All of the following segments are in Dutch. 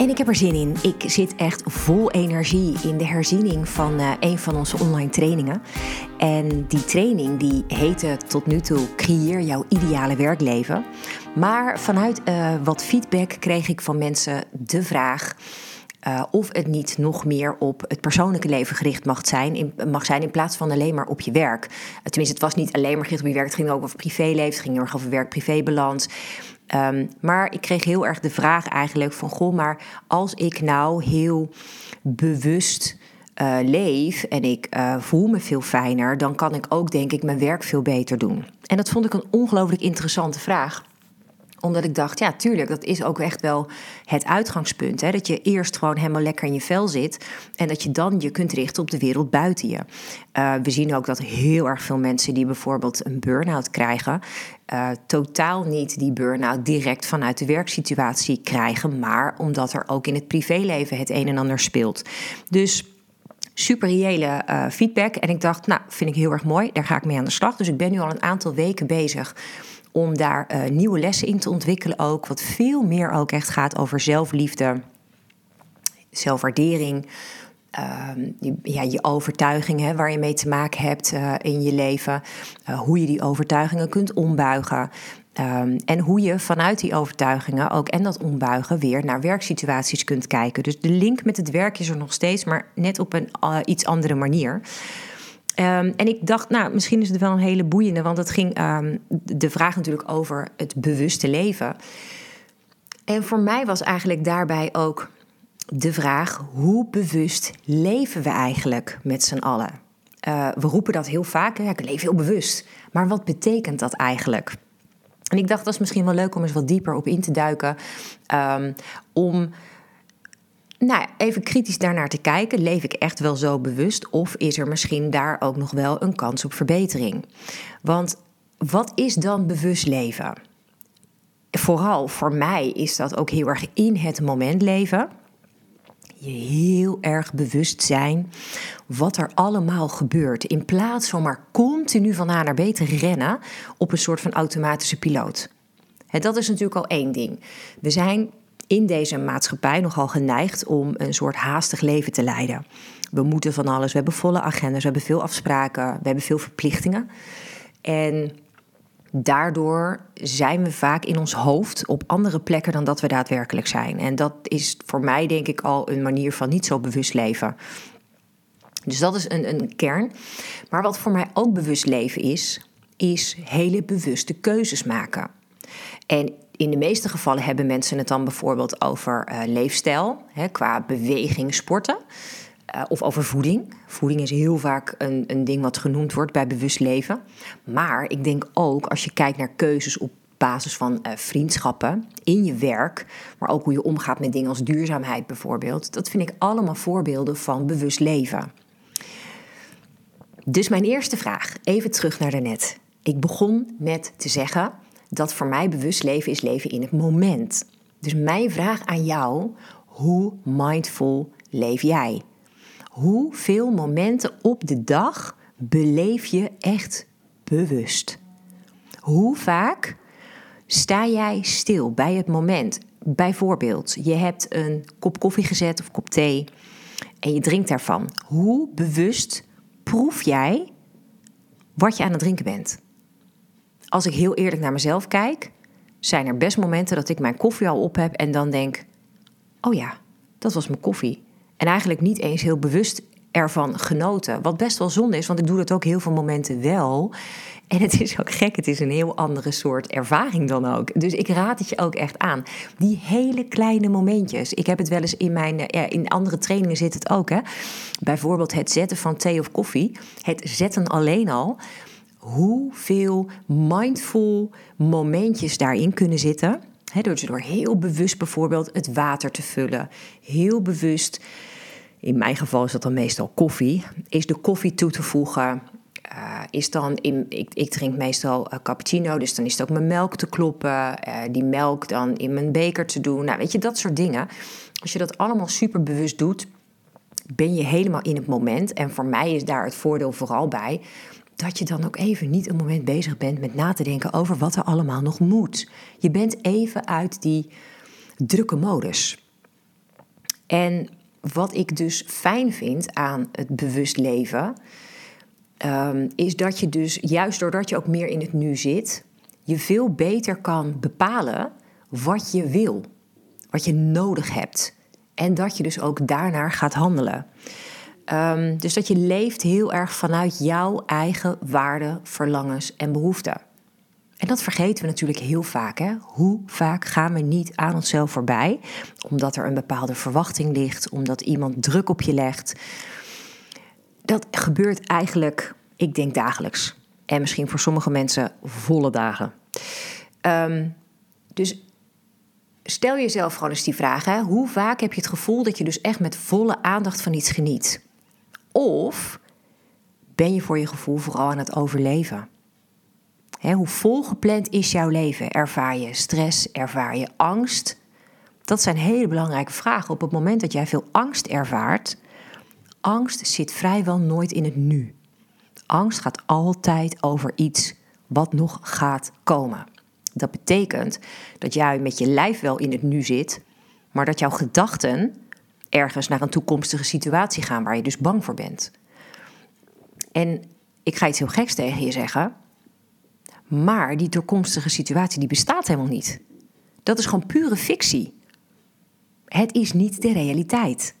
En ik heb er zin in. Ik zit echt vol energie in de herziening van uh, een van onze online trainingen. En die training die heette tot nu toe Creëer jouw ideale werkleven. Maar vanuit uh, wat feedback kreeg ik van mensen de vraag. Uh, of het niet nog meer op het persoonlijke leven gericht mag zijn, in, mag zijn in plaats van alleen maar op je werk. tenminste, het was niet alleen maar gericht op je werk, het ging ook over privéleven, het ging heel erg over werk-privébalans. Um, maar ik kreeg heel erg de vraag eigenlijk van, goh, maar als ik nou heel bewust uh, leef en ik voel me veel fijner, dan kan ik ook denk ik mijn werk veel beter doen. En dat vond ik een ongelooflijk interessante vraag omdat ik dacht, ja, tuurlijk, dat is ook echt wel het uitgangspunt. Hè? Dat je eerst gewoon helemaal lekker in je vel zit. En dat je dan je kunt richten op de wereld buiten je. Uh, we zien ook dat heel erg veel mensen die bijvoorbeeld een burn-out krijgen. Uh, totaal niet die burn-out direct vanuit de werksituatie krijgen. Maar omdat er ook in het privéleven het een en ander speelt. Dus super reële uh, feedback. En ik dacht, nou, vind ik heel erg mooi. Daar ga ik mee aan de slag. Dus ik ben nu al een aantal weken bezig om daar uh, nieuwe lessen in te ontwikkelen ook. Wat veel meer ook echt gaat over zelfliefde, zelfwaardering. Uh, je, ja, je overtuigingen waar je mee te maken hebt uh, in je leven. Uh, hoe je die overtuigingen kunt ombuigen. Um, en hoe je vanuit die overtuigingen ook en dat ombuigen weer naar werksituaties kunt kijken. Dus de link met het werk is er nog steeds, maar net op een iets andere manier. Um, en ik dacht, nou, misschien is het wel een hele boeiende, want het ging um, de vraag natuurlijk over het bewuste leven. En voor mij was eigenlijk daarbij ook de vraag: hoe bewust leven we eigenlijk met z'n allen? Uh, we roepen dat heel vaak, ja, ik leef heel bewust. Maar wat betekent dat eigenlijk? En ik dacht, dat is misschien wel leuk om eens wat dieper op in te duiken. Um, om nou, even kritisch daarnaar te kijken. Leef ik echt wel zo bewust? Of is er misschien daar ook nog wel een kans op verbetering? Want wat is dan bewust leven? Vooral voor mij is dat ook heel erg in het moment leven. Je heel erg bewust zijn wat er allemaal gebeurt. In plaats van maar continu van A naar B te rennen op een soort van automatische piloot. Dat is natuurlijk al één ding. We zijn in deze maatschappij nogal geneigd om een soort haastig leven te leiden. We moeten van alles, we hebben volle agendas, we hebben veel afspraken, we hebben veel verplichtingen. En daardoor zijn we vaak in ons hoofd op andere plekken dan dat we daadwerkelijk zijn. En dat is voor mij denk ik al een manier van niet zo bewust leven. Dus dat is een, een kern. Maar wat voor mij ook bewust leven is, is hele bewuste keuzes maken. En in de meeste gevallen hebben mensen het dan bijvoorbeeld over uh, leefstijl, hè, qua beweging, sporten. Uh, of over voeding. Voeding is heel vaak een, een ding wat genoemd wordt bij bewust leven. Maar ik denk ook als je kijkt naar keuzes op basis van uh, vriendschappen in je werk, maar ook hoe je omgaat met dingen als duurzaamheid bijvoorbeeld. Dat vind ik allemaal voorbeelden van bewust leven. Dus mijn eerste vraag, even terug naar daarnet. Ik begon met te zeggen dat voor mij bewust leven is leven in het moment. Dus mijn vraag aan jou: hoe mindful leef jij? Hoeveel momenten op de dag beleef je echt bewust? Hoe vaak sta jij stil bij het moment? Bijvoorbeeld, je hebt een kop koffie gezet of kop thee en je drinkt daarvan. Hoe bewust proef jij wat je aan het drinken bent? Als ik heel eerlijk naar mezelf kijk, zijn er best momenten dat ik mijn koffie al op heb en dan denk: oh ja, dat was mijn koffie. En eigenlijk niet eens heel bewust ervan genoten. Wat best wel zonde is, want ik doe dat ook heel veel momenten wel. En het is ook gek, het is een heel andere soort ervaring dan ook. Dus ik raad het je ook echt aan. Die hele kleine momentjes. Ik heb het wel eens in mijn, ja, in andere trainingen zit het ook. Hè? Bijvoorbeeld het zetten van thee of koffie. Het zetten alleen al hoeveel mindful momentjes daarin kunnen zitten. He, door, door heel bewust bijvoorbeeld het water te vullen. Heel bewust in mijn geval is dat dan meestal koffie, is de koffie toe te voegen. Uh, is dan in, ik, ik drink meestal uh, cappuccino, dus dan is het ook mijn melk te kloppen. Uh, die melk dan in mijn beker te doen. Nou, weet je, dat soort dingen. Als je dat allemaal super bewust doet, ben je helemaal in het moment. En voor mij is daar het voordeel vooral bij dat je dan ook even niet een moment bezig bent met na te denken over wat er allemaal nog moet. Je bent even uit die drukke modus. En wat ik dus fijn vind aan het bewust leven, um, is dat je dus juist doordat je ook meer in het nu zit, je veel beter kan bepalen wat je wil, wat je nodig hebt. En dat je dus ook daarnaar gaat handelen. Um, dus dat je leeft heel erg vanuit jouw eigen waarden, verlangens en behoeften. En dat vergeten we natuurlijk heel vaak. Hè? Hoe vaak gaan we niet aan onszelf voorbij? Omdat er een bepaalde verwachting ligt, omdat iemand druk op je legt. Dat gebeurt eigenlijk, ik denk dagelijks. En misschien voor sommige mensen volle dagen. Um, dus stel jezelf gewoon eens die vraag: hè? hoe vaak heb je het gevoel dat je dus echt met volle aandacht van iets geniet? Of ben je voor je gevoel vooral aan het overleven? hoe volgepland is jouw leven? Ervaar je stress? Ervaar je angst? Dat zijn hele belangrijke vragen. Op het moment dat jij veel angst ervaart, angst zit vrijwel nooit in het nu. Angst gaat altijd over iets wat nog gaat komen. Dat betekent dat jij met je lijf wel in het nu zit, maar dat jouw gedachten ergens naar een toekomstige situatie gaan waar je dus bang voor bent. En ik ga iets heel geks tegen je zeggen, maar die toekomstige situatie die bestaat helemaal niet. Dat is gewoon pure fictie. Het is niet de realiteit.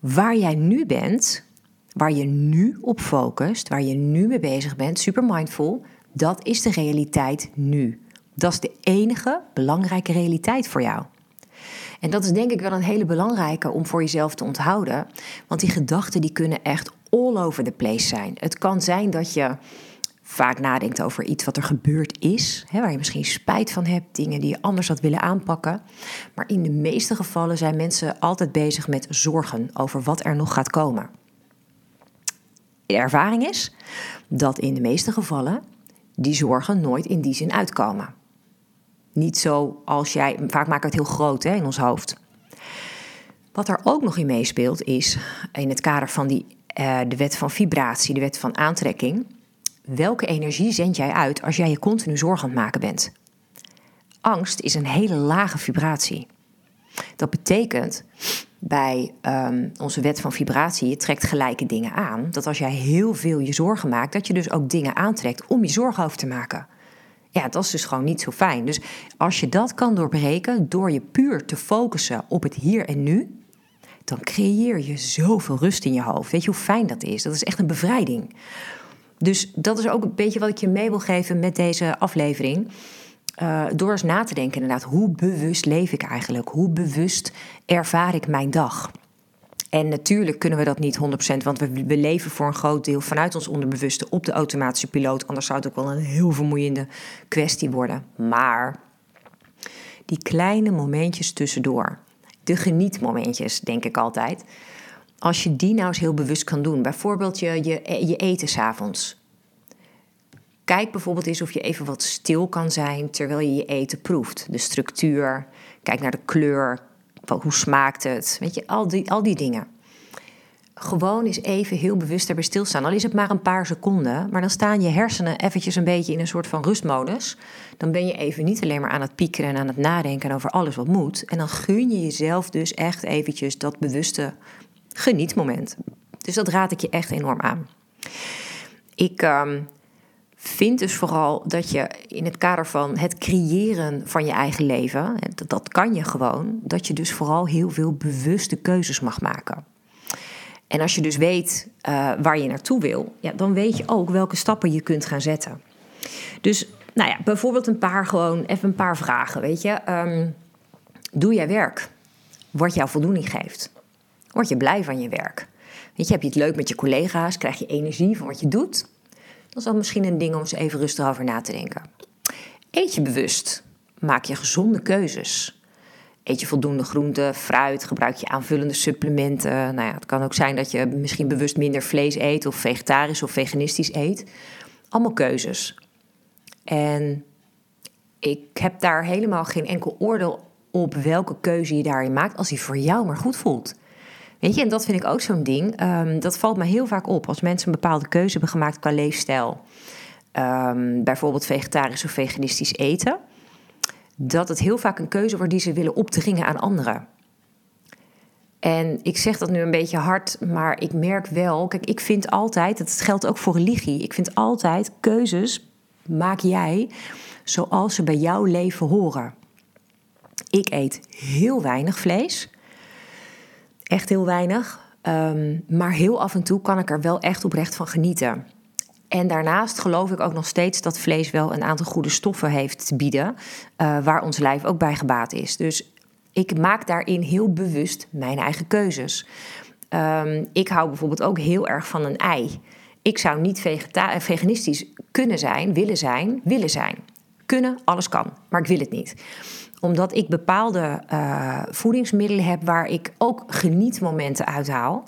Waar jij nu bent, waar je nu op focust, waar je nu mee bezig bent, super mindful, dat is de realiteit nu. Dat is de enige belangrijke realiteit voor jou. En dat is denk ik wel een hele belangrijke om voor jezelf te onthouden. Want die gedachten die kunnen echt all over the place zijn. Het kan zijn dat je vaak nadenkt over iets wat er gebeurd is, hè, waar je misschien spijt van hebt, dingen die je anders had willen aanpakken. Maar in de meeste gevallen zijn mensen altijd bezig met zorgen over wat er nog gaat komen. De ervaring is dat in de meeste gevallen die zorgen nooit in die zin uitkomen. Niet zo als jij, vaak maken we het heel groot hè, in ons hoofd. Wat er ook nog in meespeelt is, in het kader van die, uh, de wet van vibratie, de wet van aantrekking, welke energie zend jij uit als jij je continu zorgen aan het maken bent? Angst is een hele lage vibratie. Dat betekent bij um, onze wet van vibratie, je trekt gelijke dingen aan, dat als jij heel veel je zorgen maakt, dat je dus ook dingen aantrekt om je zorgen over te maken. Ja, dat is dus gewoon niet zo fijn. Dus als je dat kan doorbreken door je puur te focussen op het hier en nu, dan creëer je zoveel rust in je hoofd. Weet je hoe fijn dat is? Dat is echt een bevrijding. Dus dat is ook een beetje wat ik je mee wil geven met deze aflevering. Uh, door eens na te denken inderdaad, hoe bewust leef ik eigenlijk? Hoe bewust ervaar ik mijn dag? En natuurlijk kunnen we dat niet 100%, want we, leven voor een groot deel vanuit ons onderbewuste op de automatische piloot. Anders zou het ook wel een heel vermoeiende kwestie worden. Maar die kleine momentjes tussendoor, de genietmomentjes, denk ik altijd. Als je die nou eens heel bewust kan doen, bijvoorbeeld je, je, je eten s'avonds. Kijk bijvoorbeeld eens of je even wat stil kan zijn terwijl je je eten proeft. De structuur, kijk naar de kleur, hoe smaakt het, weet je, al die, al die dingen. Gewoon eens even heel bewust erbij stilstaan. Al is het maar een paar seconden, maar dan staan je hersenen eventjes een beetje in een soort van rustmodus. Dan ben je even niet alleen maar aan het piekeren en aan het nadenken over alles wat moet. En dan gun je jezelf dus echt eventjes dat bewuste genietmoment. Dus dat raad ik je echt enorm aan. Ik um, vind dus vooral dat je in het kader van het creëren van je eigen leven, dat, kan je gewoon, dat je dus vooral heel veel bewuste keuzes mag maken. En als je dus weet uh, waar je naartoe wil, ja, dan weet je ook welke stappen je kunt gaan zetten. Dus nou ja, bijvoorbeeld een paar gewoon even een paar vragen. Weet je, um, doe jij werk wat jou voldoening geeft? Word je blij van je werk? Weet je, heb je het leuk met je collega's? Krijg je energie van wat je doet? Is dan misschien een ding om eens even rustig over na te denken. Eet je bewust? Maak je gezonde keuzes? Eet je voldoende groente, fruit, gebruik je aanvullende supplementen. Nou ja, het kan ook zijn dat je misschien bewust minder vlees eet of vegetarisch of veganistisch eet. Allemaal keuzes. En ik heb daar helemaal geen enkel oordeel op welke keuze je daarin maakt als die voor jou maar goed voelt. Weet je, en dat vind ik ook zo'n ding. Ehm, dat valt me heel vaak op als mensen een bepaalde keuze hebben gemaakt qua leefstijl. Ehm, bijvoorbeeld vegetarisch of veganistisch eten. Dat het heel vaak een keuze wordt die ze willen opdringen aan anderen. En ik zeg dat nu een beetje hard, maar ik merk wel, kijk, ik vind altijd, dat geldt ook voor religie, ik vind altijd keuzes maak jij zoals ze bij jouw leven horen. Ik eet heel weinig vlees. Echt heel weinig. Ehm, maar heel af en toe kan ik er wel echt oprecht van genieten. En daarnaast geloof ik ook nog steeds dat vlees wel een aantal goede stoffen heeft te bieden, uh, waar ons lijf ook bij gebaat is. Dus ik maak daarin heel bewust mijn eigen keuzes. Ehm, ik hou bijvoorbeeld ook heel erg van een ei. Ik zou niet veganistisch kunnen zijn, willen zijn, willen zijn. Kunnen, alles kan, maar ik wil het niet omdat ik bepaalde uh, voedingsmiddelen heb waar ik ook genietmomenten uithaal.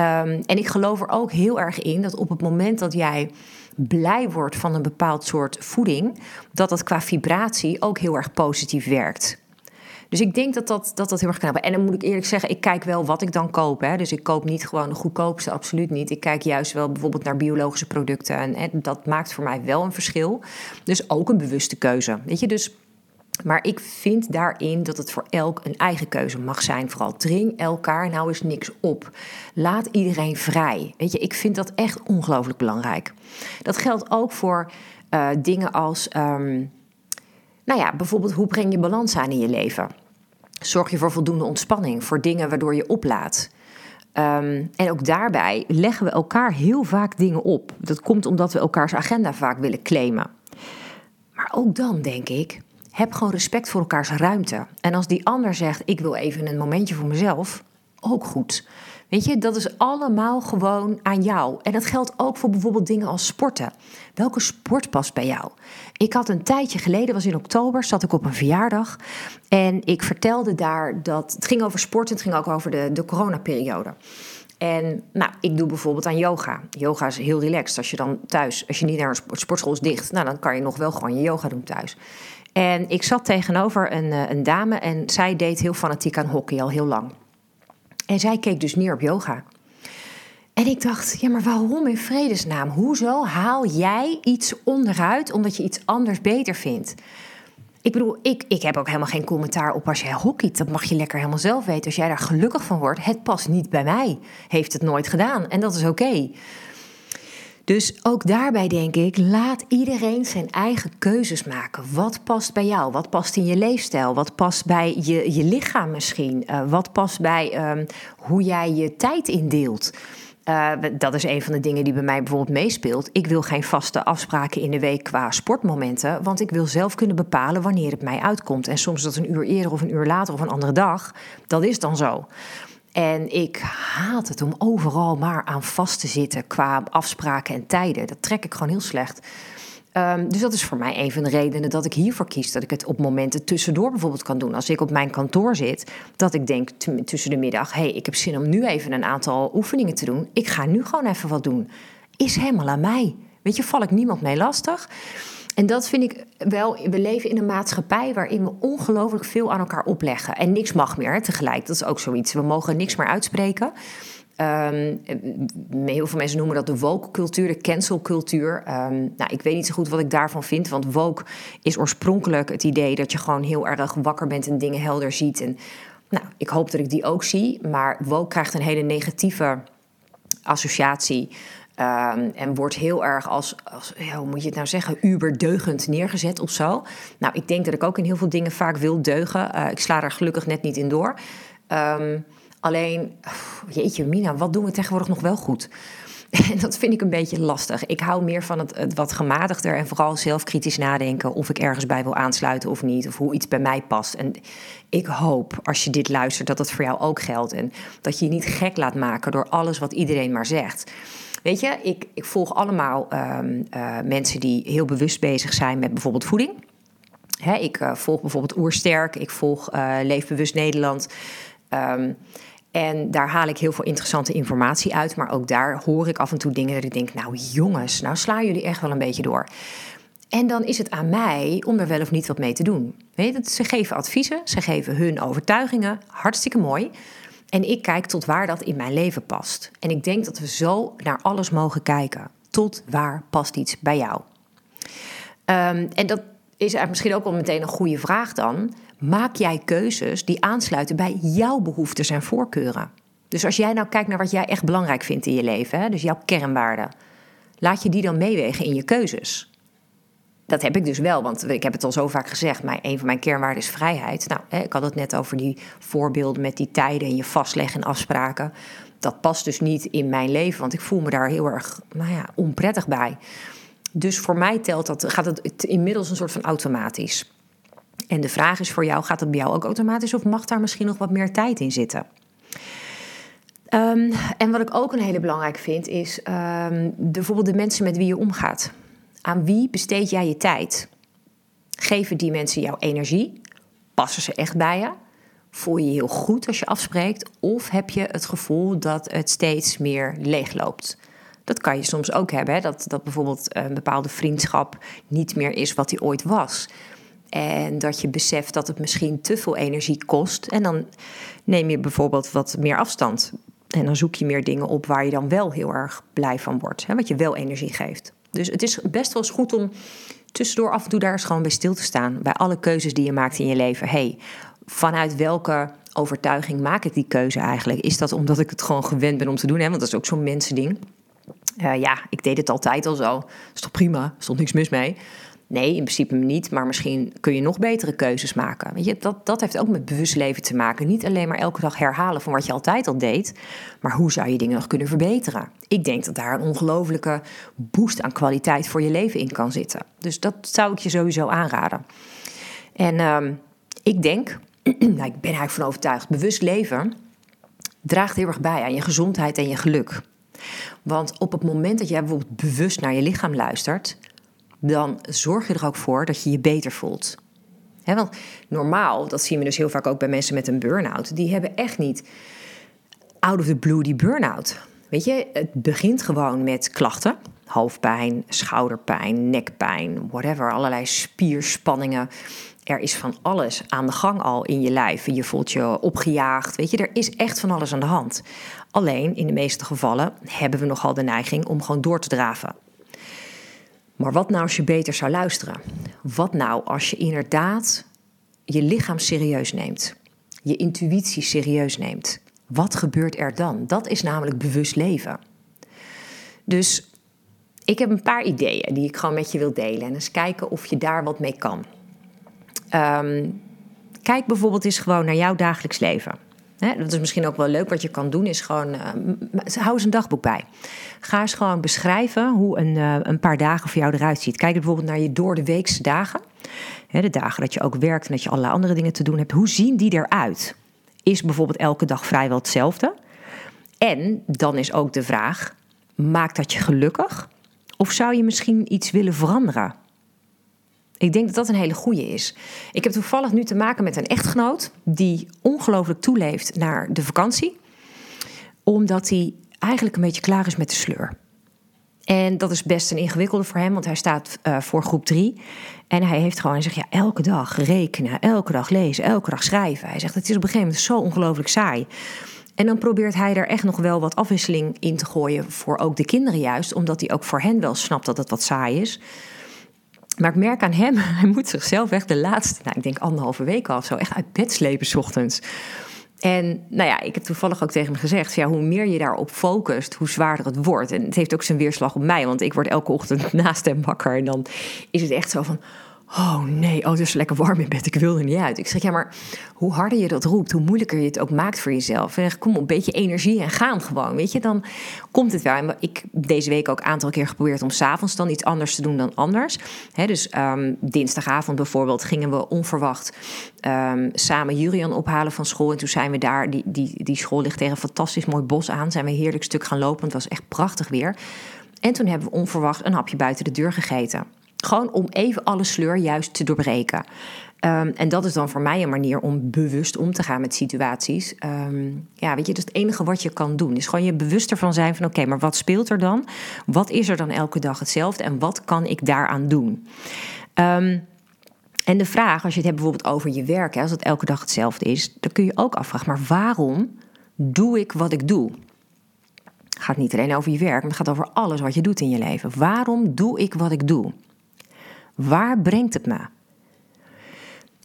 Um, en ik geloof er ook heel erg in dat op het moment dat jij blij wordt van een bepaald soort voeding, dat dat qua vibratie ook heel erg positief werkt. Dus ik denk dat dat, dat, dat heel erg kan En dan moet ik eerlijk zeggen, ik kijk wel wat ik dan koop. Hè. Dus ik koop niet gewoon de goedkoopste, absoluut niet. Ik kijk juist wel bijvoorbeeld naar biologische producten. En, en dat maakt voor mij wel een verschil. Dus ook een bewuste keuze. Weet je, dus maar ik vind daarin dat het voor elk een eigen keuze mag zijn. Vooral dring elkaar nou eens niks op. Laat iedereen vrij. Weet je, ik vind dat echt ongelooflijk belangrijk. Dat geldt ook voor uh, dingen als, um, nou ja, bijvoorbeeld hoe breng je balans aan in je leven? Zorg je voor voldoende ontspanning, voor dingen waardoor je oplaat. Um, en ook daarbij leggen we elkaar heel vaak dingen op. Dat komt omdat we elkaars agenda vaak willen claimen. Maar ook dan denk ik, heb gewoon respect voor elkaars ruimte. En als die ander zegt: Ik wil even een momentje voor mezelf, ook goed. Weet je, dat is allemaal gewoon aan jou. En dat geldt ook voor bijvoorbeeld dingen als sporten. Welke sport past bij jou? Ik had een tijdje geleden, was in oktober, zat ik op een verjaardag. En ik vertelde daar dat het ging over sport en het ging ook over de, de coronaperiode. En nou, ik doe bijvoorbeeld aan yoga. Yoga is heel relaxed. Als je dan thuis, als je niet naar een sportschool is dicht, nou, dan kan je nog wel gewoon je yoga doen thuis. En ik zat tegenover een, eh, een dame en zij deed heel fanatiek aan hockey al heel lang. En zij keek dus neer op yoga. En ik dacht, ja, maar waarom in vredesnaam? Hoezo haal jij iets onderuit omdat je iets anders beter vindt? Ik bedoel, ik, ik heb ook helemaal geen commentaar op als jij hockeyt. Dat mag je lekker helemaal zelf weten. Als jij daar gelukkig van wordt, het past niet bij mij. Heeft het nooit gedaan. En dat is oké. Dus ook daarbij denk ik, laat iedereen zijn eigen keuzes maken. Wat past bij jou? Wat past in je leefstijl? Wat past bij je, je lichaam misschien? Uh, wat past bij um, hoe jij je tijd indeelt? Uh, dat is een van de dingen die bij mij bijvoorbeeld meespeelt. Ik wil geen vaste afspraken in de week qua sportmomenten, want ik wil zelf kunnen bepalen wanneer het mij uitkomt. En soms is dat een uur eerder of een uur later of een andere dag. Dat is dan zo. En ik haat het om overal maar aan vast te zitten qua afspraken en tijden. Dat trek ik gewoon heel slecht. Um, dus dat is voor mij een van de redenen dat ik hiervoor kies. Dat ik het op momenten tussendoor bijvoorbeeld kan doen. Als ik op mijn kantoor zit, dat ik denk tussen de middag: hé, hey, ik heb zin om nu even een aantal oefeningen te doen. Ik ga nu gewoon even wat doen. Is helemaal aan mij. Weet je, val ik niemand mee lastig. En dat vind ik wel. We leven in een maatschappij waarin we ongelooflijk veel aan elkaar opleggen. En niks mag meer tegelijk. Dat is ook zoiets. We mogen niks meer uitspreken. Um, heel veel mensen noemen dat de woke-cultuur, de cancel-cultuur. Um, nou, ik weet niet zo goed wat ik daarvan vind, want woke is oorspronkelijk het idee dat je gewoon heel erg wakker bent en dingen helder ziet. En nou, ik hoop dat ik die ook zie, maar woke krijgt een hele negatieve associatie Um, en wordt heel erg als, als ja, hoe moet je het nou zeggen, uberdeugend neergezet of zo. Nou, ik denk dat ik ook in heel veel dingen vaak wil deugen. Uh, ik sla er gelukkig net niet in door. Um, alleen, jeetje Mina, wat doen we tegenwoordig nog wel goed? En dat vind ik een beetje lastig. Ik hou meer van het, het, wat gematigder en vooral zelfkritisch nadenken of ik ergens bij wil aansluiten of niet, of hoe iets bij mij past. En ik hoop, als je dit luistert, dat dat voor jou ook geldt. En dat je je niet gek laat maken door alles wat iedereen maar zegt. Weet je, ik, ik volg allemaal um, uh, mensen die heel bewust bezig zijn met bijvoorbeeld voeding. ik volg bijvoorbeeld Oersterk, ik volg Leefbewust Nederland. Um, en daar haal ik heel veel interessante informatie uit. Maar ook daar hoor ik af en toe dingen dat ik denk: Nou, jongens, nou slaan jullie echt wel een beetje door. En dan is het aan mij om er wel of niet wat mee te doen. Weet je, ze geven adviezen, ze geven hun overtuigingen. Hartstikke mooi. En ik kijk tot waar dat in mijn leven past. En ik denk dat we zo naar alles mogen kijken. Tot waar past iets bij jou? Um, en dat is misschien ook wel meteen een goede vraag dan maak jij keuzes die aansluiten bij jouw behoeftes en voorkeuren. Dus als jij nou kijkt naar wat jij echt belangrijk vindt in je leven, dus jouw kernwaarden, laat je die dan meewegen in je keuzes. Dat heb ik dus wel, want ik heb het al zo vaak gezegd. Maar een van mijn kernwaarden is vrijheid. Nou, ik had het net over die voorbeelden met die tijden en je vastleggen en afspraken. Dat past dus niet in mijn leven, want ik voel me daar heel erg nou ja, onprettig bij. Dus voor mij telt dat, gaat het inmiddels een soort van automatisch. En de vraag is voor jou: gaat het bij jou ook automatisch of mag daar misschien nog wat meer tijd in zitten? Ehm, en wat ik ook een hele belangrijk vind, is um, de, bijvoorbeeld de mensen met wie je omgaat. Aan wie besteed jij je tijd? Geven die mensen jouw energie? Passen ze echt bij je? Voel je je heel goed als je afspreekt? Of heb je het gevoel dat het steeds meer leegloopt? Dat kan je soms ook hebben, hè? Dat, dat bijvoorbeeld een bepaalde vriendschap niet meer is wat die ooit was. En dat je beseft dat het misschien te veel energie kost. En dan neem je bijvoorbeeld wat meer afstand. En dan zoek je meer dingen op waar je dan wel heel erg blij van wordt. Hè, wat je wel energie geeft. Dus het is best wel eens goed om tussendoor af en toe daar eens gewoon bij stil te staan. Bij alle keuzes die je maakt in je leven. hey, vanuit welke overtuiging maak ik die keuze eigenlijk? Is dat omdat ik het gewoon gewend ben om te doen? Hè? Want dat is ook zo'n mensending. Uh, ja, ik deed het altijd al zo. Is toch prima? Stond niks mis mee. Nee, in principe niet, maar misschien kun je nog betere keuzes maken. Weet je, dat, dat heeft ook met bewust leven te maken. Niet alleen maar elke dag herhalen van wat je altijd al deed, maar hoe zou je dingen nog kunnen verbeteren? Ik denk dat daar een ongelofelijke boost aan kwaliteit voor je leven in kan zitten. Dus dat zou ik je sowieso aanraden. En uh, ik denk, nou, ik ben eigenlijk van overtuigd, bewust leven draagt heel erg bij aan je gezondheid en je geluk. Want op het moment dat jij bijvoorbeeld bewust naar je lichaam luistert, dan zorg je er ook voor dat je je beter voelt. want normaal, dat zien we dus heel vaak ook bij mensen met een burn-out, die hebben echt niet out of the blue die burn-out. Weet je, het begint gewoon met klachten. Hoofdpijn, schouderpijn, nekpijn, whatever. Allerlei spierspanningen. Er is van alles aan de gang al in je lijf. Je voelt je opgejaagd. Weet je, er is echt van alles aan de hand. Alleen in de meeste gevallen hebben we nogal de neiging om gewoon door te draven. Maar wat nou als je beter zou luisteren? Wat nou als je inderdaad je lichaam serieus neemt? Je intuïtie serieus neemt? Wat gebeurt er dan? Dat is namelijk bewust leven. Dus ik heb een paar ideeën die ik gewoon met je wil delen. En eens kijken of je daar wat mee kan. Ehm, kijk bijvoorbeeld eens gewoon naar jouw dagelijks leven. Dat is misschien ook wel leuk. Wat je kan doen is gewoon... Uh, hou eens een dagboek bij. Ga eens gewoon beschrijven hoe een, uh, een paar dagen voor jou eruit ziet. Kijk bijvoorbeeld naar je door de weekse dagen. de dagen dat je ook werkt en dat je allerlei andere dingen te doen hebt. Hoe zien die eruit? Is bijvoorbeeld elke dag vrijwel hetzelfde? En dan is ook de vraag: maakt dat je gelukkig? Of zou je misschien iets willen veranderen? Ik denk dat dat een hele goede is. Ik heb toevallig nu te maken met een echtgenoot die ongelooflijk toeleeft naar de vakantie, omdat hij eigenlijk een beetje klaar is met de sleur. En dat is best een ingewikkelde voor hem, want hij staat uh, voor groep 3. En hij heeft gewoon, hij zegt, ja, elke dag rekenen, elke dag lezen, elke dag schrijven. Hij zegt, het is op een gegeven moment zo ongelooflijk saai. En dan probeert hij er echt nog wel wat afwisseling in te gooien voor ook de kinderen juist, omdat hij ook voor hen wel snapt dat het wat saai is. Maar ik merk aan hem, hij moet zichzelf echt de laatste, nou, ik denk anderhalve week al of zo, echt uit bed slepen s ochtends. En nou ja, ik heb toevallig ook tegen hem gezegd: ja, hoe meer je daarop focust, hoe zwaarder het wordt. En het heeft ook zijn weerslag op mij, want ik word elke ochtend naast hem wakker. En dan is het echt zo van: Oh nee, oh, het is lekker warm in bed. Ik wil er niet uit. Ik zeg, ja, maar hoe harder je dat roept, hoe moeilijker je het ook maakt voor jezelf. En kom op, een beetje energie en gaan gewoon, weet je. Dan komt het wel. En ik deze week ook een aantal keer geprobeerd om s'avonds dan iets anders te doen dan anders. dus um, dinsdagavond bijvoorbeeld gingen we onverwacht um, samen Jurian ophalen van school. En toen zijn we daar, die, die, die school ligt tegen een fantastisch mooi bos aan. Zijn we een heerlijk stuk gaan lopen. Het was echt prachtig weer. En toen hebben we onverwacht een hapje buiten de deur gegeten. Gewoon om even alle sleur juist te doorbreken. Ehm, en dat is dan voor mij een manier om bewust om te gaan met situaties. Ehm, ja, weet je, dat is het enige wat je kan doen. Is gewoon je bewuster van zijn van oké, maar wat speelt er dan? Wat is er dan elke dag hetzelfde en wat kan ik daaraan doen? Ehm, en de vraag, als je het hebt bijvoorbeeld over je werk, hè, als het elke dag hetzelfde is, dan kun je ook afvragen, maar waarom doe ik wat ik doe? Het gaat niet alleen over je werk, maar het gaat over alles wat je doet in je leven. Waarom doe ik wat ik doe? Waar brengt het me?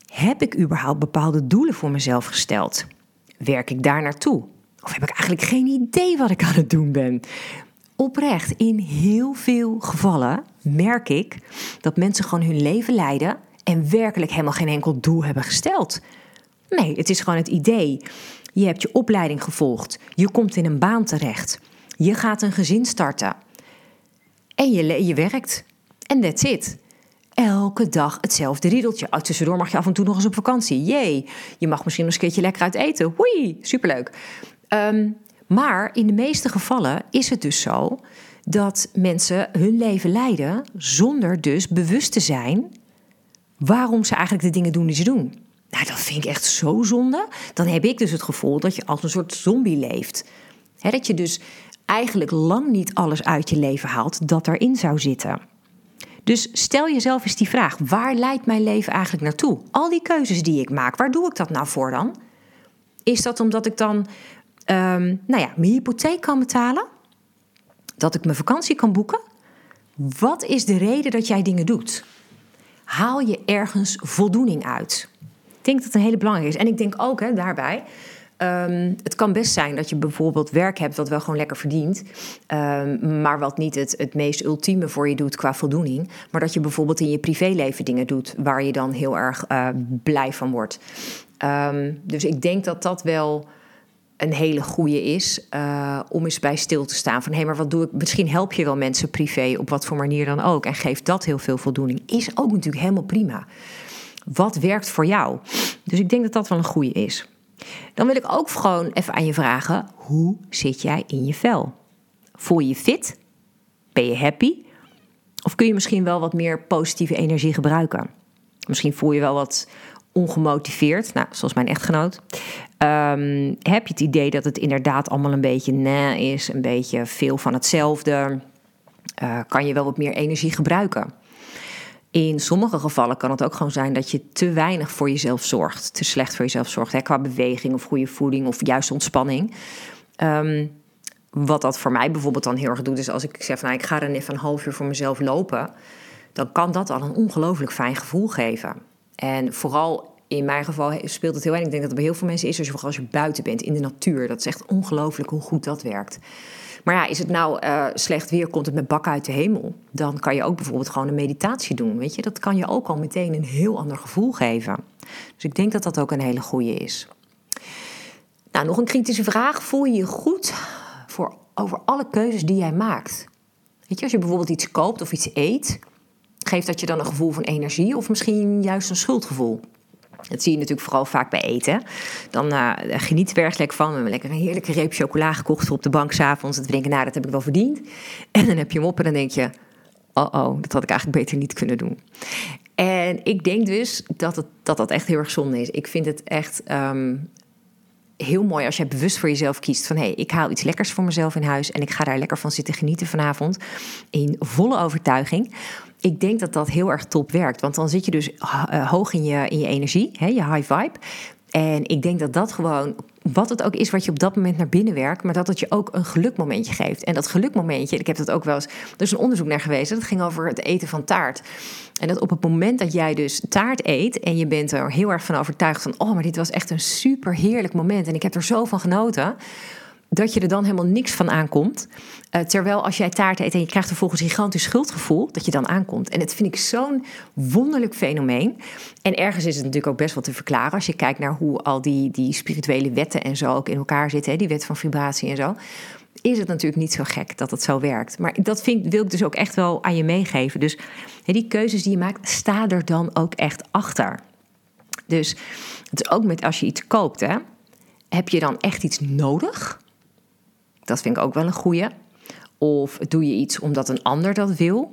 Heb ik überhaupt bepaalde doelen voor mezelf gesteld? Werk ik daar naartoe? Of heb ik eigenlijk geen idee wat ik aan het doen ben? Oprecht, in heel veel gevallen merk ik dat mensen gewoon hun leven leiden en werkelijk helemaal geen enkel doel hebben gesteld. Nee, het is gewoon het idee. Je hebt je opleiding gevolgd, je komt in een baan terecht, je gaat een gezin starten en je, je werkt. En that's it elke dag hetzelfde riedeltje. Oh, tussendoor mag je af en toe nog eens op vakantie. Jee, je mag misschien nog eens een keertje lekker uit eten. Hoei, superleuk. Um, maar in de meeste gevallen is het dus zo dat mensen hun leven leiden zonder dus bewust te zijn waarom ze eigenlijk de dingen doen die ze doen. Nou, dat vind ik echt zo zonde. Dan heb ik dus het gevoel dat je als een soort zombie leeft. dat je dus eigenlijk lang niet alles uit je leven haalt dat erin zou zitten. Dus stel jezelf eens die vraag: waar leidt mijn leven eigenlijk naartoe? Al die keuzes die ik maak, waar doe ik dat nou voor dan? Is dat omdat ik dan um, nou ja, mijn hypotheek kan betalen? Dat ik mijn vakantie kan boeken? Wat is de reden dat jij dingen doet? Haal je ergens voldoening uit? Ik denk dat het een hele belangrijke is. En ik denk ook hè, daarbij Ehm, het kan best zijn dat je bijvoorbeeld werk hebt wat wel gewoon lekker verdient, um, maar wat niet het, het meest ultieme voor je doet qua voldoening. Maar dat je bijvoorbeeld in je privéleven dingen doet waar je dan heel erg uh, blij van wordt. Um, dus ik denk dat dat wel een hele goede is uh, om eens bij stil te staan. Van hé, maar wat doe ik? Misschien help je wel mensen privé op wat voor manier dan ook. En geeft dat heel veel voldoening. Is ook natuurlijk helemaal prima. Wat werkt voor jou? Dus ik denk dat dat wel een goede is. Dan wil ik ook gewoon even aan je vragen: hoe zit jij in je vel? Voel je je fit? Ben je happy? Of kun je misschien wel wat meer positieve energie gebruiken? Misschien voel je wel wat ongemotiveerd, nou, zoals mijn echtgenoot. Um, heb je het idee dat het inderdaad allemaal een beetje na is, een beetje veel van hetzelfde? Uh, kan je wel wat meer energie gebruiken? In sommige gevallen kan het ook gewoon zijn dat je te weinig voor jezelf zorgt. Te slecht voor jezelf zorgt. Hè, qua beweging of goede voeding of juist ontspanning. Um, wat dat voor mij bijvoorbeeld dan heel erg doet, is als ik zeg van nou, ik ga dan even een half uur voor mezelf lopen. Dan kan dat al een ongelooflijk fijn gevoel geven. En vooral in mijn geval speelt het heel erg. Ik denk dat het bij heel veel mensen is, als je, vooral als je buiten bent in de natuur. Dat is echt ongelooflijk hoe goed dat werkt. Maar ja, is het nou uh, slecht weer, komt het met bakken uit de hemel? Dan kan je ook bijvoorbeeld gewoon een meditatie doen. Weet je, dat kan je ook al meteen een heel ander gevoel geven. Dus ik denk dat dat ook een hele goede is. Nou, nog een kritische vraag. Voel je je goed voor, over alle keuzes die jij maakt? Weet je, als je bijvoorbeeld iets koopt of iets eet, geeft dat je dan een gevoel van energie of misschien juist een schuldgevoel? Dat zie je natuurlijk vooral vaak bij eten. Dan uh, geniet er erg lekker van. We hebben lekker een heerlijke reep chocola gekocht op de bank s'avonds. En te denken, nou, dat heb ik wel verdiend. En dan heb je hem op en dan denk je... oh oh, dat had ik eigenlijk beter niet kunnen doen. En ik denk dus dat het, dat, dat echt heel erg zonde is. Ik vind het echt um, heel mooi als jij bewust voor jezelf kiest van hé, hey, ik haal iets lekkers voor mezelf in huis en ik ga daar lekker van zitten genieten vanavond in volle overtuiging. Ik denk dat dat heel erg top werkt, want dan zit je dus uh, hoog in je, in je energie, hè, je high vibe. En ik denk dat dat gewoon, wat het ook is wat je op dat moment naar binnen werkt, maar dat het je ook een gelukmomentje geeft. En dat gelukmomentje, ik heb dat ook wel eens, er is een onderzoek naar geweest, dat ging over het eten van taart. En dat op het moment dat jij dus taart eet en je bent er heel erg van overtuigd van, oh, maar dit was echt een super heerlijk moment en ik heb er zo van genoten dat je er dan helemaal niks van aankomt. Uh, terwijl als jij taart eet en je krijgt vervolgens een gigantisch schuldgevoel, dat je dan aankomt. En dat vind ik zo'n wonderlijk fenomeen. En ergens is het natuurlijk ook best wel te verklaren als je kijkt naar hoe al die, die spirituele wetten en zo ook in elkaar zitten, hè, die wet van vibratie en zo. Is het natuurlijk niet zo gek dat het zo werkt. Maar dat vind, wil ik dus ook echt wel aan je meegeven. Dus hè, die keuzes die je maakt, sta er dan ook echt achter. Dus het is ook met als je iets koopt, hè, heb je dan echt iets nodig? Dat vind ik ook wel een goeie. Of doe je iets omdat een ander dat wil?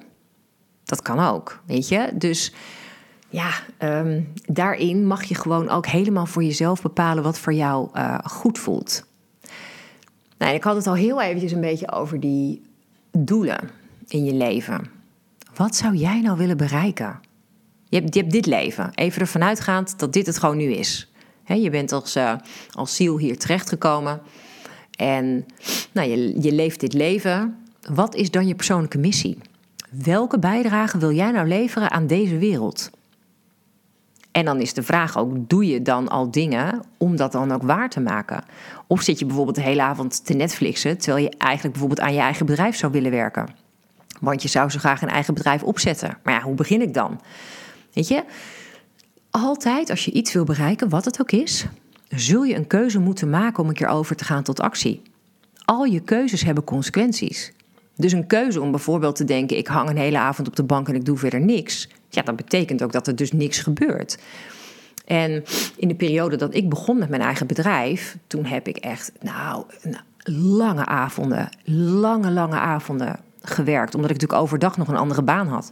Dat kan ook, weet je. Dus ja, ehm, daarin mag je gewoon ook helemaal voor jezelf bepalen wat voor jou uh, goed voelt. Nou, ik had het al heel eventjes een beetje over die doelen in je leven. Wat zou jij nou willen bereiken? Je hebt, je hebt dit leven. Even ervan uitgaand dat dit het gewoon nu is. je bent als, uh, als ziel hier terechtgekomen. En nou, je, je leeft dit leven. Wat is dan je persoonlijke missie? Welke bijdrage wil jij nou leveren aan deze wereld? En dan is de vraag ook: doe je dan al dingen om dat dan ook waar te maken? Of zit je bijvoorbeeld de hele avond te Netflixen terwijl je eigenlijk bijvoorbeeld aan je eigen bedrijf zou willen werken? Want je zou zo graag een eigen bedrijf opzetten. Maar ja, hoe begin ik dan? Weet je, altijd als je iets wil bereiken, wat het ook is, zul je een keuze moeten maken om een keer over te gaan tot actie. Al je keuzes hebben consequenties. Dus een keuze om bijvoorbeeld te denken: ik hang een hele avond op de bank en ik doe verder niks. Ja, dat betekent ook dat er dus niks gebeurt. En in de periode dat ik begon met mijn eigen bedrijf, toen heb ik echt, nou, lange avonden, lange, lange avonden gewerkt. Omdat ik natuurlijk overdag nog een andere baan had.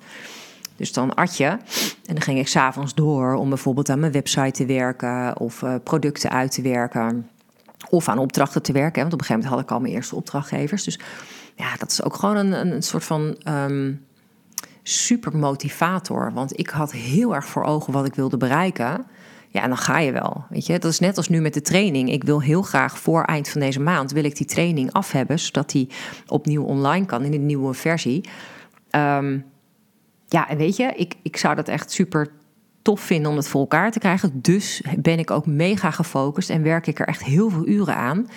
Dus dan at je. En dan ging ik s'avonds door om bijvoorbeeld aan mijn website te werken of uh, producten uit te werken. Of aan opdrachten te werken. Want op een gegeven moment had ik al mijn eerste opdrachtgevers. Dus ja, dat is ook gewoon een, een soort van um, super motivator. Want ik had heel erg voor ogen wat ik wilde bereiken. Ja, en dan ga je wel. Weet je, dat is net als nu met de training. Ik wil heel graag voor eind van deze maand wil ik die training af hebben, zodat die opnieuw online kan in een nieuwe versie. Um, ja, en weet je, ik, ik zou dat echt super tof vinden om het voor elkaar te krijgen. Dus ben ik ook mega gefocust en werk ik er echt heel veel uren aan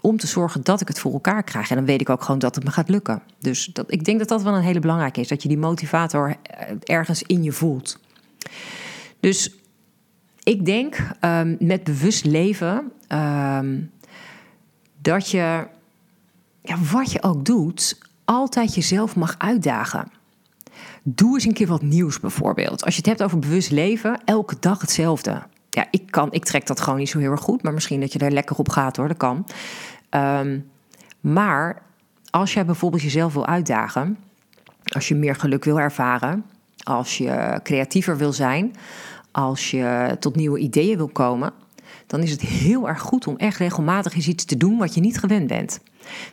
om te zorgen dat ik het voor elkaar krijg. En dan weet ik ook gewoon dat het me gaat lukken. Dus dat, ik denk dat dat wel een hele belangrijke is. Dat je die motivator eh, ergens in je voelt. Dus ik denk um, met bewust leven um, dat je, ja, wat je ook doet, altijd jezelf mag uitdagen. Doe eens een keer wat nieuws bijvoorbeeld. Als je het hebt over bewust leven, elke dag hetzelfde. Ja, ik, kan, ik trek dat gewoon niet zo heel erg goed, maar misschien dat je er lekker op gaat hoor, dat kan. Um, maar als jij bijvoorbeeld jezelf wil uitdagen, als je meer geluk wil ervaren, als je creatiever wil zijn, als je tot nieuwe ideeën wil komen, dan is het heel erg goed om echt regelmatig eens iets te doen wat je niet gewend bent.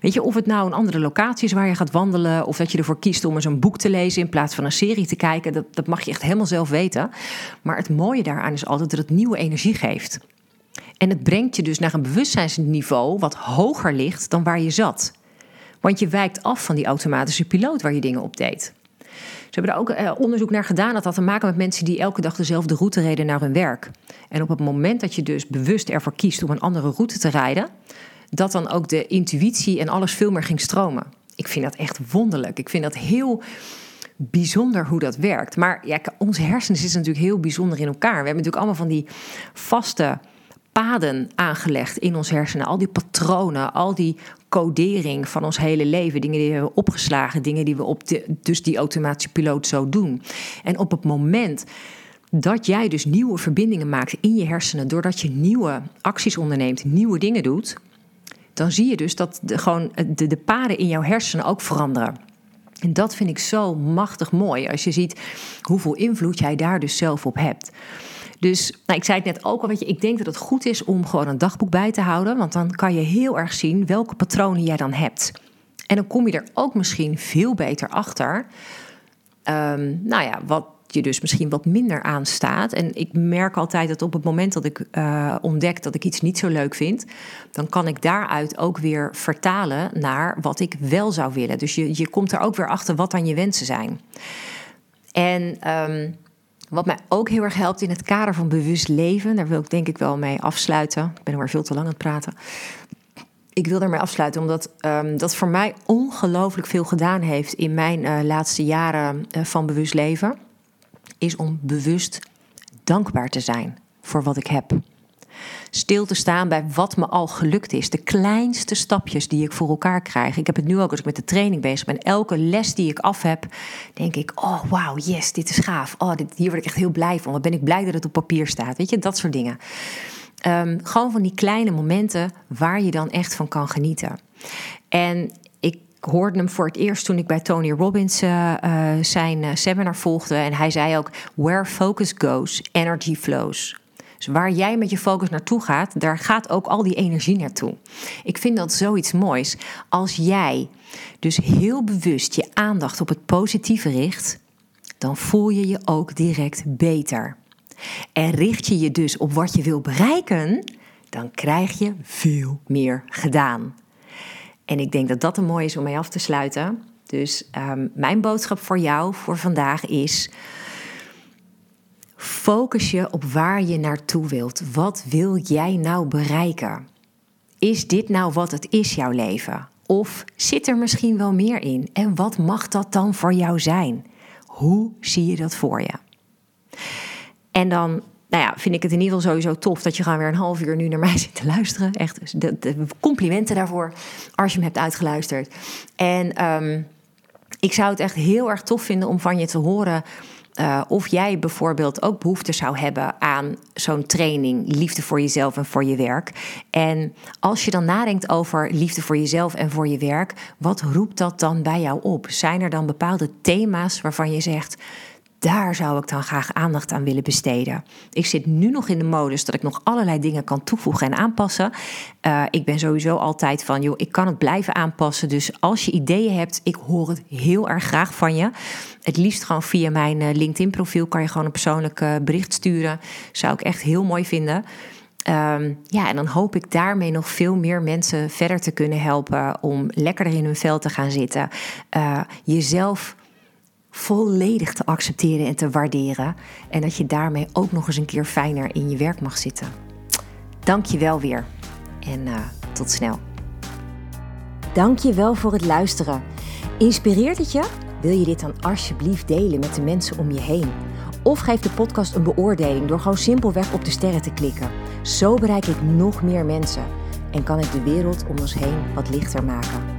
Weet je, of het nou een andere locatie is waar je gaat wandelen, of dat je ervoor kiest om eens een boek te lezen in plaats van een serie te kijken, dat, dat mag je echt helemaal zelf weten. Maar het mooie daaraan is altijd dat het nieuwe energie geeft. En het brengt je dus naar een bewustzijnsniveau wat hoger ligt dan waar je zat. Want je wijkt af van die automatische piloot waar je dingen op deed. Ze hebben er ook eh, onderzoek naar gedaan. Dat had te maken met mensen die elke dag dezelfde route reden naar hun werk. En op het moment dat je dus bewust ervoor kiest om een andere route te rijden, dat dan ook de intuïtie en alles veel meer ging stromen. Ik vind dat echt wonderlijk. Ik vind dat heel bijzonder hoe dat werkt. Maar ja, onze hersenen zitten natuurlijk heel bijzonder in elkaar. We hebben natuurlijk allemaal van die vaste paden aangelegd in ons hersenen. Al die patronen, al die codering van ons hele leven. Dingen die we hebben opgeslagen, dingen die we op de, dus die automatische piloot zo doen. En op het moment dat jij dus nieuwe verbindingen maakt in je hersenen, doordat je nieuwe acties onderneemt, nieuwe dingen doet, dan zie je dus dat de, gewoon de, de paden in jouw hersenen ook veranderen. En dat vind ik zo machtig mooi als je ziet hoeveel invloed jij daar dus zelf op hebt. Dus nou, ik zei het net ook al, weet je, ik denk dat het goed is om gewoon een dagboek bij te houden. Want dan kan je heel erg zien welke patronen jij dan hebt. En dan kom je er ook misschien veel beter achter. Um, nou ja, wat je dus misschien wat minder aanstaat. En ik merk altijd dat op het moment dat ik uh, ontdek dat ik iets niet zo leuk vind, dan kan ik daaruit ook weer vertalen naar wat ik wel zou willen. Dus je, je komt er ook weer achter wat dan je wensen zijn. En um, wat mij ook heel erg helpt in het kader van bewust leven, daar wil ik denk ik wel mee afsluiten. Ik ben maar veel te lang aan het praten. Ik wil daarmee afsluiten omdat um, dat voor mij ongelooflijk veel gedaan heeft in mijn uh, laatste jaren uh, van bewust leven. Is om bewust dankbaar te zijn voor wat ik heb stil te staan bij wat me al gelukt is. De kleinste stapjes die ik voor elkaar krijg. Ik heb het nu ook als ik met de training bezig ben. Elke les die ik af heb, denk ik: oh wauw, yes, dit is gaaf. Oh, dit, hier word ik echt heel blij van. Wat ben ik blij dat het op papier staat. Weet je, dat soort dingen. Um, gewoon van die kleine momenten waar je dan echt van kan genieten. En ik hoorde hem voor het eerst toen ik bij Tony Robbins uh, zijn seminar volgde. En hij zei ook: Where focus goes, energy flows. Dus waar jij met je focus naartoe gaat, daar gaat ook al die energie naartoe. Ik vind dat zoiets moois. Als jij dus heel bewust je aandacht op het positieve richt, dan voel je je ook direct beter. En richt je je dus op wat je wil bereiken, dan krijg je veel meer gedaan. En ik denk dat dat een mooi is om mee af te sluiten. Dus um, mijn boodschap voor jou voor vandaag is: focus je op waar je naartoe wilt. Wat wil jij nou bereiken? Is dit nou wat het is, jouw leven? Of zit er misschien wel meer in? En wat mag dat dan voor jou zijn? Hoe zie je dat voor je? En dan nou ja, vind ik het in ieder geval sowieso tof dat je gewoon weer een half uur nu naar mij zit te luisteren. Echt, dus de, complimenten daarvoor als je hem hebt uitgeluisterd. En um, ik zou het echt heel erg tof vinden om van je te horen uh, of jij bijvoorbeeld ook behoefte zou hebben aan zo'n training, liefde voor jezelf en voor je werk. En als je dan nadenkt over liefde voor jezelf en voor je werk, wat roept dat dan bij jou op? Zijn er dan bepaalde thema's waarvan je zegt daar zou ik dan graag aandacht aan willen besteden. Ik zit nu nog in de modus dat ik nog allerlei dingen kan toevoegen en aanpassen. Uh, ik ben sowieso altijd van, joh, ik kan het blijven aanpassen. Dus als je ideeën hebt, ik hoor het heel erg graag van je. Het liefst gewoon via mijn uh, LinkedIn-profiel kan je gewoon een persoonlijk uh, bericht sturen. Zou ik echt heel mooi vinden. Um, ja, en dan hoop ik daarmee nog veel meer mensen verder te kunnen helpen om lekkerder in hun vel te gaan zitten. jezelf volledig te accepteren en te waarderen. En dat je daarmee ook nog eens een keer fijner in je werk mag zitten. Dank je wel weer en uh, tot snel. Dank je wel voor het luisteren. Inspireert het je? Wil je dit dan alsjeblieft delen met de mensen om je heen? Of geef de podcast een beoordeling door gewoon simpelweg op de sterren te klikken. Zo bereik ik nog meer mensen en kan ik de wereld om ons heen wat lichter maken.